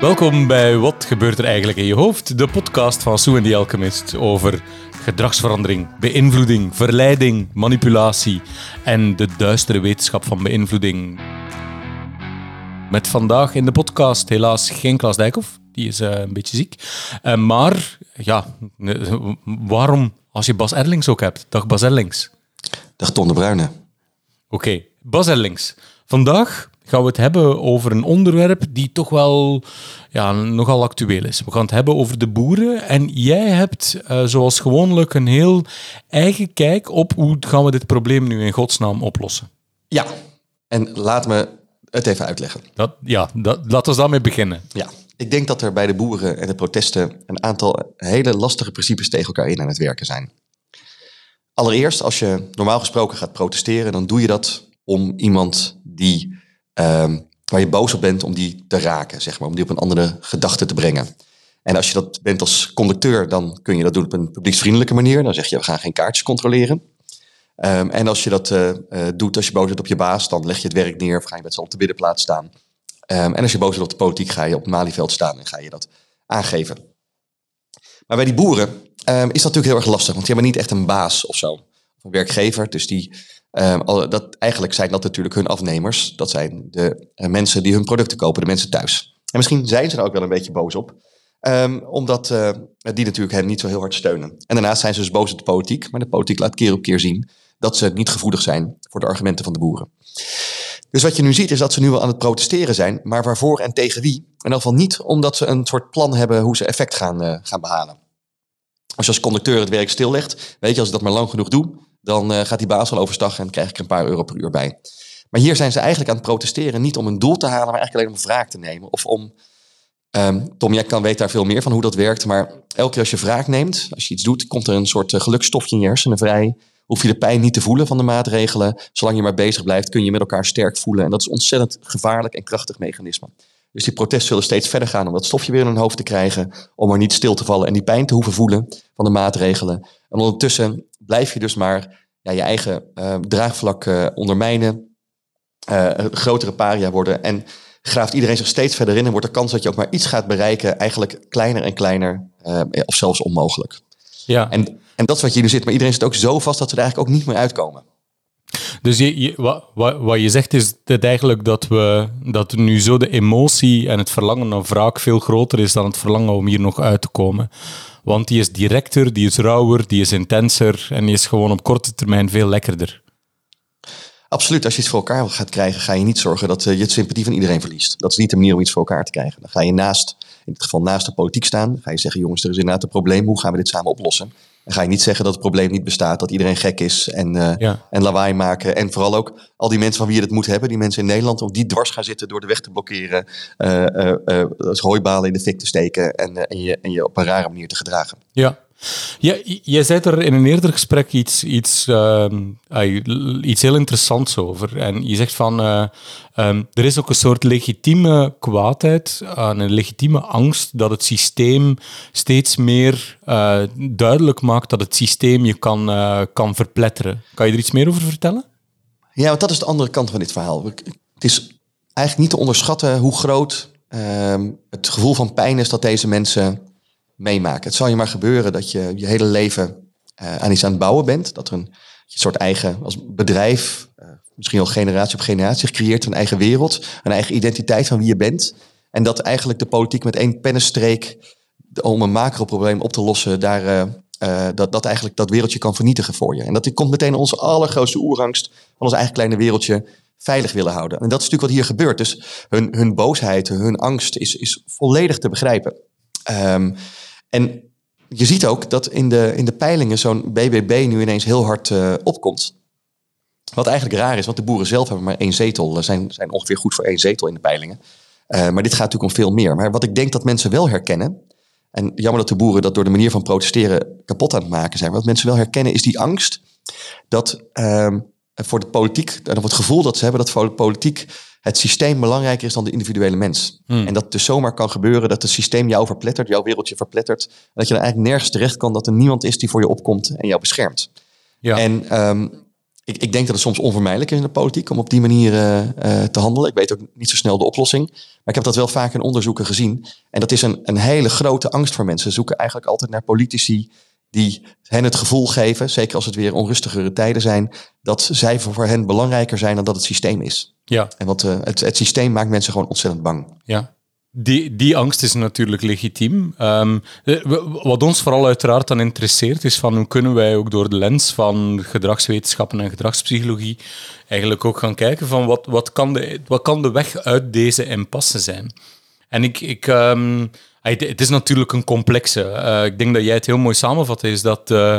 Welkom bij Wat gebeurt er eigenlijk in je hoofd? De podcast van Sue en the Alchemist over gedragsverandering, beïnvloeding, verleiding, manipulatie en de duistere wetenschap van beïnvloeding. Met vandaag in de podcast helaas geen Klaas Dijkhoff, die is uh, een beetje ziek. Uh, maar ja, waarom als je Bas Erlings ook hebt? Dag Bas Erlings. Dag Ton de Bruyne. Oké, okay. Bas Erlings. Vandaag gaan we het hebben over een onderwerp die toch wel ja, nogal actueel is. We gaan het hebben over de boeren. En jij hebt, uh, zoals gewoonlijk, een heel eigen kijk op hoe gaan we dit probleem nu in godsnaam oplossen. Ja, en laat me het even uitleggen. Dat, ja, dat, laten we daarmee beginnen. Ja, ik denk dat er bij de boeren en de protesten een aantal hele lastige principes tegen elkaar in aan het werken zijn. Allereerst, als je normaal gesproken gaat protesteren, dan doe je dat om iemand die Ehm, waar je boos op bent om die te raken, zeg maar, om die op een andere gedachte te brengen. En als je dat bent als conducteur, dan kun je dat doen op een publieksvriendelijke manier. Dan zeg je, we gaan geen kaartjes controleren. Ehm, en als je dat uh, doet als je boos bent op je baas, dan leg je het werk neer of ga je met z'n op de binnenplaats staan. Um, en als je boos bent op de politiek, ga je op het Malieveld staan en ga je dat aangeven. Maar bij die boeren is dat natuurlijk heel erg lastig, want die hebben niet echt een baas of zo. Of een werkgever, dus die Um, dat, eigenlijk zijn dat natuurlijk hun afnemers. Dat zijn de uh, mensen die hun producten kopen, de mensen thuis. En misschien zijn ze er ook wel een beetje boos op. Um, omdat uh, die natuurlijk hen niet zo heel hard steunen. En daarnaast zijn ze dus boos op de politiek. Maar de politiek laat keer op keer zien dat ze niet gevoelig zijn voor de argumenten van de boeren. Dus wat je nu ziet is dat ze nu wel aan het protesteren zijn. Maar waarvoor en tegen wie? In ieder geval niet omdat ze een soort plan hebben hoe ze effect gaan, uh, gaan behalen. Als je als conducteur het werk stillegt, weet je, als ik dat maar lang genoeg doe, dan uh, gaat die baas wel overstag en krijg ik er een paar euro per uur bij. Maar hier zijn ze eigenlijk aan het protesteren, niet om een doel te halen, maar eigenlijk alleen om wraak te nemen. Of om, um, Tom, jij kan weet daar veel meer van hoe dat werkt, maar elke keer als je wraak neemt, als je iets doet, komt er een soort uh, gelukstofje in je hersenen vrij. Hoef je de pijn niet te voelen van de maatregelen. Zolang je maar bezig blijft, kun je met elkaar sterk voelen. En dat is ontzettend gevaarlijk en krachtig mechanisme. Dus die protesten zullen steeds verder gaan om dat stofje weer in hun hoofd te krijgen. Om er niet stil te vallen en die pijn te hoeven voelen van de maatregelen. En ondertussen blijf je dus maar ja, je eigen uh, draagvlak uh, ondermijnen. Uh, grotere paria worden. En graaft iedereen zich steeds verder in. En wordt de kans dat je ook maar iets gaat bereiken eigenlijk kleiner en kleiner. of zelfs onmogelijk. Ja. En, en dat is wat je nu zit. Maar iedereen zit ook zo vast dat ze er eigenlijk ook niet meer uitkomen. Dus je, je, wat, wat, je zegt is dat eigenlijk dat, we, dat nu zo de emotie en het verlangen naar wraak veel groter is dan het verlangen om hier nog uit te komen. Want die is directer, die is rauwer, die is intenser en die is gewoon op korte termijn veel lekkerder. Absoluut. Als je iets voor elkaar gaat krijgen, ga je niet zorgen dat eh, je het sympathie van iedereen verliest. Dat is niet de manier om iets voor elkaar te krijgen. Dan ga je naast, in dit geval naast de politiek staan. ga je zeggen, jongens, er is inderdaad een probleem. Hoe gaan we dit samen oplossen? Dan ga je niet zeggen dat het probleem niet bestaat, dat iedereen gek is en, uh, en lawaai maken. En vooral ook al die mensen van wie je het moet hebben, die mensen in Nederland, om die dwars gaan zitten door de weg te blokkeren, uh, uh, hooibalen in de fik te steken en, en, je, en je op een rare manier te gedragen. Ja, ja, jij zei er in een eerder gesprek iets, iets, uh, iets heel interessants over. En je zegt van, uh, um, er is ook een soort legitieme kwaadheid, een legitieme angst dat het systeem steeds meer uh, duidelijk maakt dat het systeem je kan, kan verpletteren. Kan je er iets meer over vertellen? Ja, want dat is de andere kant van dit verhaal. Het is eigenlijk niet te onderschatten hoe groot ehm, het gevoel van pijn is dat deze mensen meemaken. Het zal je maar gebeuren dat je je hele leven uh, aan iets aan het bouwen bent. Dat er een soort eigen als bedrijf, uh, misschien al generatie op generatie, gecreëerd een eigen wereld, een eigen identiteit van wie je bent. En dat eigenlijk de politiek met één pennenstreek om een macro-probleem op te lossen, daar, uh, dat, dat eigenlijk dat wereldje kan vernietigen voor je. En dat komt meteen onze allergrootste oerangst van ons eigen kleine wereldje veilig willen houden. En dat is natuurlijk wat hier gebeurt. Dus hun, hun boosheid, hun angst is, is volledig te begrijpen. Um, en je ziet ook dat in de, in de peilingen zo'n BBB nu ineens heel hard uh, opkomt. Wat eigenlijk raar is, want de boeren zelf hebben maar één zetel. Eh, zijn, zijn ongeveer goed voor één zetel in de peilingen. Uh, maar dit gaat natuurlijk om veel meer. Maar wat ik denk dat mensen wel herkennen. En jammer dat de boeren dat door de manier van protesteren kapot aan het maken zijn. Wat mensen wel herkennen is die angst dat uh, voor de politiek, of het gevoel dat ze hebben dat voor de politiek het systeem belangrijker is dan de individuele mens. Hmm. En dat het dus zomaar kan gebeuren dat het systeem jou verplettert, jouw wereldje verplettert. En dat je dan eigenlijk nergens terecht kan, dat er niemand is die voor je opkomt en jou beschermt. Ja. En um, ik, ik denk dat het soms onvermijdelijk is in de politiek om op die manier te handelen. Ik weet ook niet zo snel de oplossing. Maar ik heb dat wel vaak in onderzoeken gezien. En dat is een, een hele grote angst voor mensen. Ze zoeken eigenlijk altijd naar politici die hen het gevoel geven, zeker als het weer onrustigere tijden zijn, dat zij voor hen belangrijker zijn dan dat het systeem is. Ja. En wat, uh, het, het systeem maakt mensen gewoon ontzettend bang. Ja. Die, die angst is natuurlijk legitiem. Um, wat ons vooral uiteraard dan interesseert, is van hoe kunnen wij ook door de lens van gedragswetenschappen en gedragspsychologie eigenlijk ook gaan kijken van wat, wat, kan, de, wat kan de weg uit deze impasse zijn. En ik, ik um, het is natuurlijk een complexe. Uh, ik denk dat jij het heel mooi samenvat, is dat uh,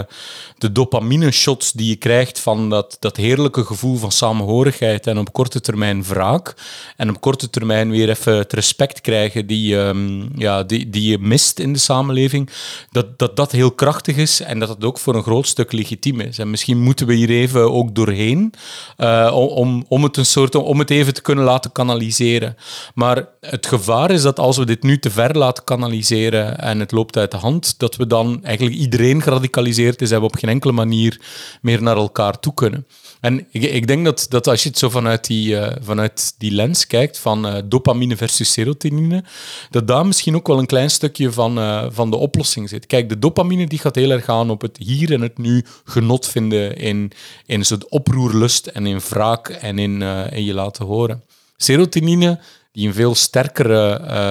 de dopamine-shots die je krijgt van dat, dat heerlijke gevoel van samenhorigheid en op korte termijn wraak en op korte termijn weer even het respect krijgen die, um, ja, die, die je mist in de samenleving, dat, dat dat heel krachtig is en dat het ook voor een groot stuk legitiem is. En misschien moeten we hier even ook doorheen uh, om, om, het een soort, om het even te kunnen laten kanaliseren. Maar het gevaar is dat als we dit nu te ver laten kanaliseren en het loopt uit de hand, dat we dan eigenlijk iedereen geradicaliseerd is en we op geen enkele manier meer naar elkaar toe kunnen. En ik, ik denk dat, dat als je het zo vanuit die, uh, vanuit die lens kijkt van uh, dopamine versus serotonine, dat daar misschien ook wel een klein stukje van, uh, van de oplossing zit. Kijk, de dopamine die gaat heel erg aan op het hier en het nu genot vinden in, in soort oproerlust en in wraak en in, in je laten horen. Serotonine, die een veel sterkere...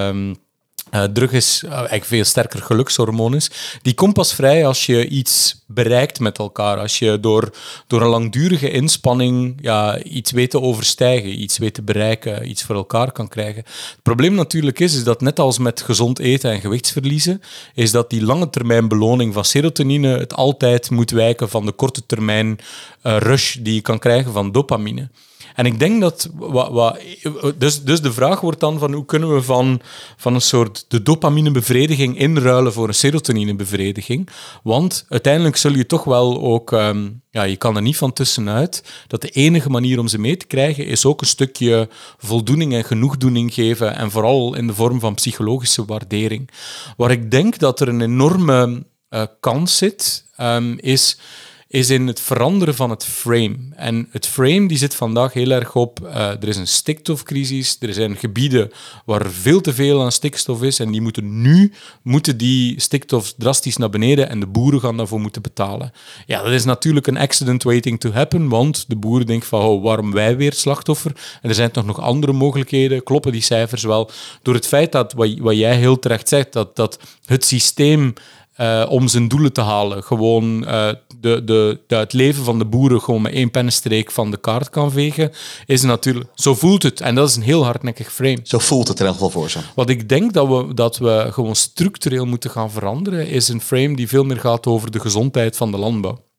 Um, uh, drug is uh, eigenlijk veel sterker gelukshormoon is. Die komt pas vrij als je iets bereikt met elkaar. Als je door, door een langdurige inspanning ja, iets weet te overstijgen, iets weet te bereiken, iets voor elkaar kan krijgen. Het probleem natuurlijk is, is dat net als met gezond eten en gewichtsverliezen, is dat die lange termijn beloning van serotonine het altijd moet wijken van de korte termijn uh, rush die je kan krijgen van dopamine. En ik denk dat... Wat, dus, dus de vraag wordt dan van hoe kunnen we van, van een soort de dopaminebevrediging inruilen voor een serotoninebevrediging? Want uiteindelijk zul je toch wel ook... Um, ja, je kan er niet van tussenuit dat de enige manier om ze mee te krijgen is ook een stukje voldoening en genoegdoening geven en vooral in de vorm van psychologische waardering. Waar ik denk dat er een enorme uh, kans zit, um, is is in het veranderen van het frame. En het frame die zit vandaag heel erg op, uh, er is een stikstofcrisis, er zijn gebieden waar veel te veel aan stikstof is en die moeten nu, moeten die stikstof drastisch naar beneden en de boeren gaan daarvoor moeten betalen. Ja, dat is natuurlijk een accident waiting to happen, want de boeren denken van, oh, waarom wij weer slachtoffer? En er zijn toch nog andere mogelijkheden, kloppen die cijfers wel? Door het feit dat, wat, wat jij heel terecht zegt, dat, dat het systeem uh, om zijn doelen te halen. Gewoon uh, de, de, de, het leven van de boeren gewoon met één pennenstreek van de kaart kan vegen, is natuurlijk... Zo voelt het. En dat is een heel hardnekkig frame. Zo voelt het in elk geval voor ze. Wat ik denk dat we, dat we gewoon structureel moeten gaan veranderen, is een frame die veel meer gaat over de gezondheid van de landbouw.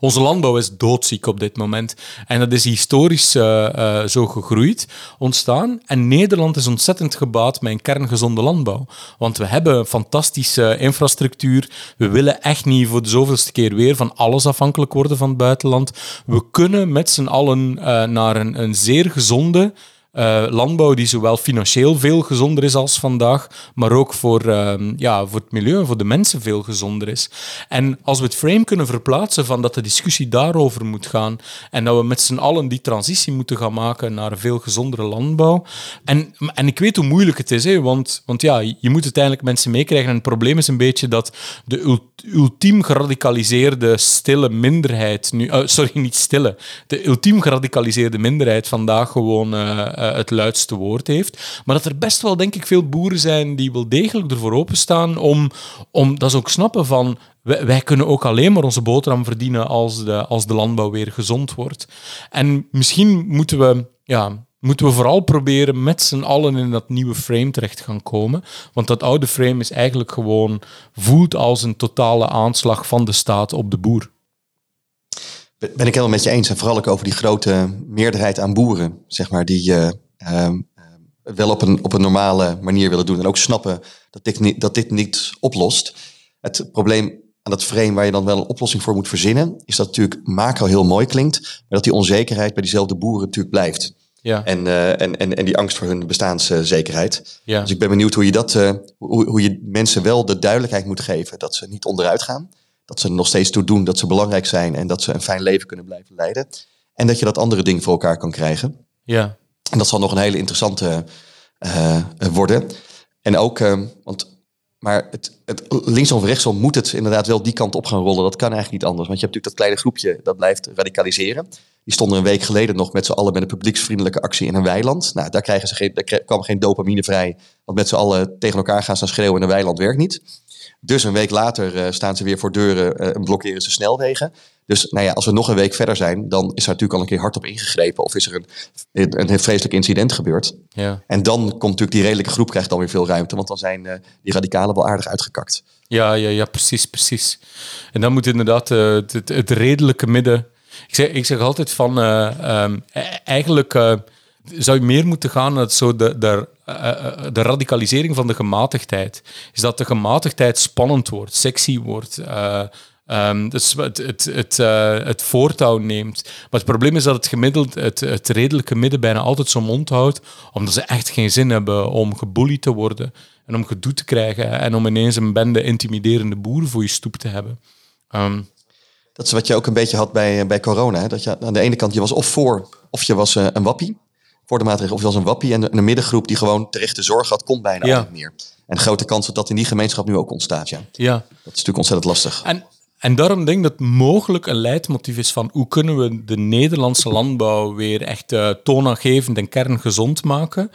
Onze landbouw is doodziek op dit moment. En dat is historisch uh, uh, zo gegroeid, ontstaan. En Nederland is ontzettend gebaat met een kerngezonde landbouw. Want we hebben fantastische infrastructuur. We willen echt niet voor de zoveelste keer weer van alles afhankelijk worden van het buitenland. We kunnen met z'n allen uh, naar een, een zeer gezonde uh, landbouw die zowel financieel veel gezonder is als vandaag, maar ook voor, uh, ja, voor het milieu en voor de mensen veel gezonder is. En als we het frame kunnen verplaatsen van dat de discussie daarover moet gaan en dat we met z'n allen die transitie moeten gaan maken naar een veel gezondere landbouw. En, en ik weet hoe moeilijk het is, hè, want, want ja, je moet uiteindelijk mensen meekrijgen. En het probleem is een beetje dat de ultiem geradicaliseerde stille minderheid nu, uh, sorry, niet stille, de ultiem geradicaliseerde minderheid vandaag gewoon uh, het luidste woord heeft. Maar dat er best wel, denk ik, veel boeren zijn die wel degelijk ervoor openstaan om, om dat ze ook snappen van wij, kunnen ook alleen maar onze boterham verdienen als de, als de landbouw weer gezond wordt. En misschien moeten we, ja, moeten we vooral proberen met z'n allen in dat nieuwe frame terecht gaan komen. Want dat oude frame is eigenlijk gewoon, voelt als een totale aanslag van de staat op de boer. Ben ik helemaal met je eens. En vooral ook over die grote meerderheid aan boeren, zeg maar, die uh, uh, wel op een, op een normale manier willen doen. En ook snappen dat dit, niet, dat dit niet oplost. Het probleem aan dat frame waar je dan wel een oplossing voor moet verzinnen, is dat natuurlijk macro heel mooi klinkt, maar dat die onzekerheid bij diezelfde boeren natuurlijk blijft. Ja. En, uh, en, en, en die angst voor hun bestaanszekerheid. Ja. Dus ik ben benieuwd hoe je, dat, uh, hoe, hoe je mensen wel de duidelijkheid moet geven dat ze niet onderuit gaan dat ze er nog steeds toe doen, dat ze belangrijk zijn en dat ze een fijn leven kunnen blijven leiden. En dat je dat andere ding voor elkaar kan krijgen. Ja. En dat zal nog een hele interessante uh, worden. En ook, want maar het, het, linksom of rechtsom moet het inderdaad wel die kant op gaan rollen. Dat kan eigenlijk niet anders. Want je hebt natuurlijk dat kleine groepje dat blijft radicaliseren. Die stonden een week geleden nog met z'n allen met een publieksvriendelijke actie in een weiland. Nou, daar, krijgen ze geen, daar kwam geen dopamine vrij. Want met z'n allen tegen elkaar gaan staan schreeuwen in een weiland werkt niet. Dus een week later uh, staan ze weer voor deuren uh, en blokkeren ze snelwegen. Dus nou ja, als we nog een week verder zijn, dan is er natuurlijk al een keer hard op ingegrepen. Of is er een, een, een vreselijk incident gebeurd. Ja. En dan komt natuurlijk die redelijke groep krijgt dan weer veel ruimte. Want dan zijn uh, die radicalen wel aardig uitgekakt. Ja, ja, ja, precies, precies. En dan moet inderdaad het, het, het, redelijke midden. Ik zeg, ik zeg altijd van um, eigenlijk zou je meer moeten gaan naar zo de, de, de radicalisering van de gematigdheid. Is dat de gematigdheid spannend wordt, sexy wordt. Dus het, het, het, voortouw neemt. Maar het probleem is dat het gemiddeld, het, het redelijke midden bijna altijd zo'n mond houdt, omdat ze echt geen zin hebben om gebullied te worden en om gedoe te krijgen en om ineens een bende intimiderende boeren voor je stoep te hebben. Um, dat is wat je ook een beetje had bij, bij corona. Hè? Dat je aan de ene kant je was of voor of je was uh, een wappie voor de maatregelen. Of je was een wappie en een middengroep die gewoon terecht de zorg had, komt bijna ja. niet meer. En grote kans dat dat in die gemeenschap nu ook ontstaat. Ja. ja. Dat is natuurlijk ontzettend lastig. En, en daarom denk ik dat mogelijk een leidmotief is van hoe kunnen we de Nederlandse landbouw weer echt uh, toonaangevend en kerngezond maken.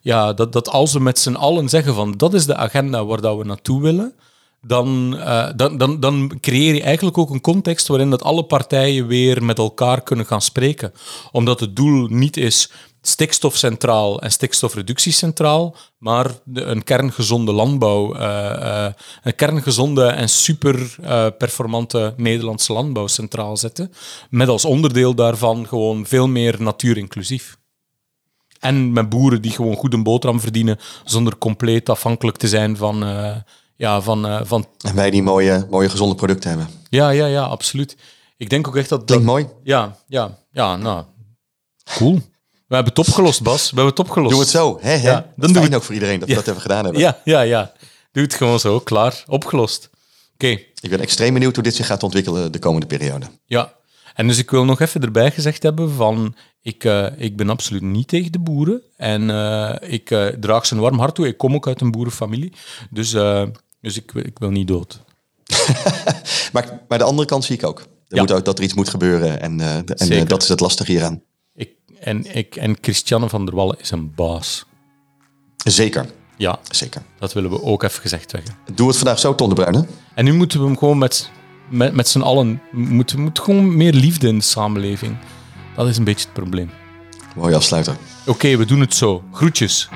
Ja, dat, dat als we met z'n allen zeggen van dat is de agenda waar dat we naartoe willen, dan, uh, dan, dan, dan creëer je eigenlijk ook een context waarin dat alle partijen weer met elkaar kunnen gaan spreken. Omdat het doel niet is stikstof centraal en stikstofreductie centraal, maar een kerngezonde landbouw, uh, uh, een kerngezonde en super performante Nederlandse landbouw centraal zetten, met als onderdeel daarvan gewoon veel meer natuurinclusief. En met boeren die gewoon goed een boterham verdienen, zonder compleet afhankelijk te zijn van... ja, van, van... En wij die mooie, mooie gezonde producten hebben. Ja, ja, ja, absoluut. Ik denk ook echt dat... Klinkt dat, mooi. Ja, ja, ja, nou... Cool. We hebben het opgelost, Bas. We hebben het opgelost. Doe het zo. Hè, hè? Ja, dan doen we het ook voor iedereen dat we dat hebben gedaan hebben. Ja, ja, ja. Doe het gewoon zo. Klaar. Opgelost. Oké. Okay. Ik ben extreem benieuwd hoe dit zich gaat ontwikkelen de komende periode. Ja. En dus ik wil nog even erbij gezegd hebben van... Ik, uh, ik ben absoluut niet tegen de boeren. En uh, ik uh, draag ze een warm hart toe. Ik kom ook uit een boerenfamilie. Dus, dus ik, ik wil niet dood. maar, maar de andere kant zie ik ook. Er Ja. moet ook dat er iets moet gebeuren. En, en dat is het lastige hieraan. Ik, en, ik, en Christiane van der Wallen is een baas. Zeker. Ja, Zeker. dat willen we ook even gezegd hebben. Doe het vandaag zo, Ton de Bruyne. En nu moeten we hem gewoon met, met, met z'n allen... Moet, moet gewoon meer liefde in de samenleving. Dat is een beetje het probleem. Mooie afsluiter. Oké, we doen het zo. Groetjes.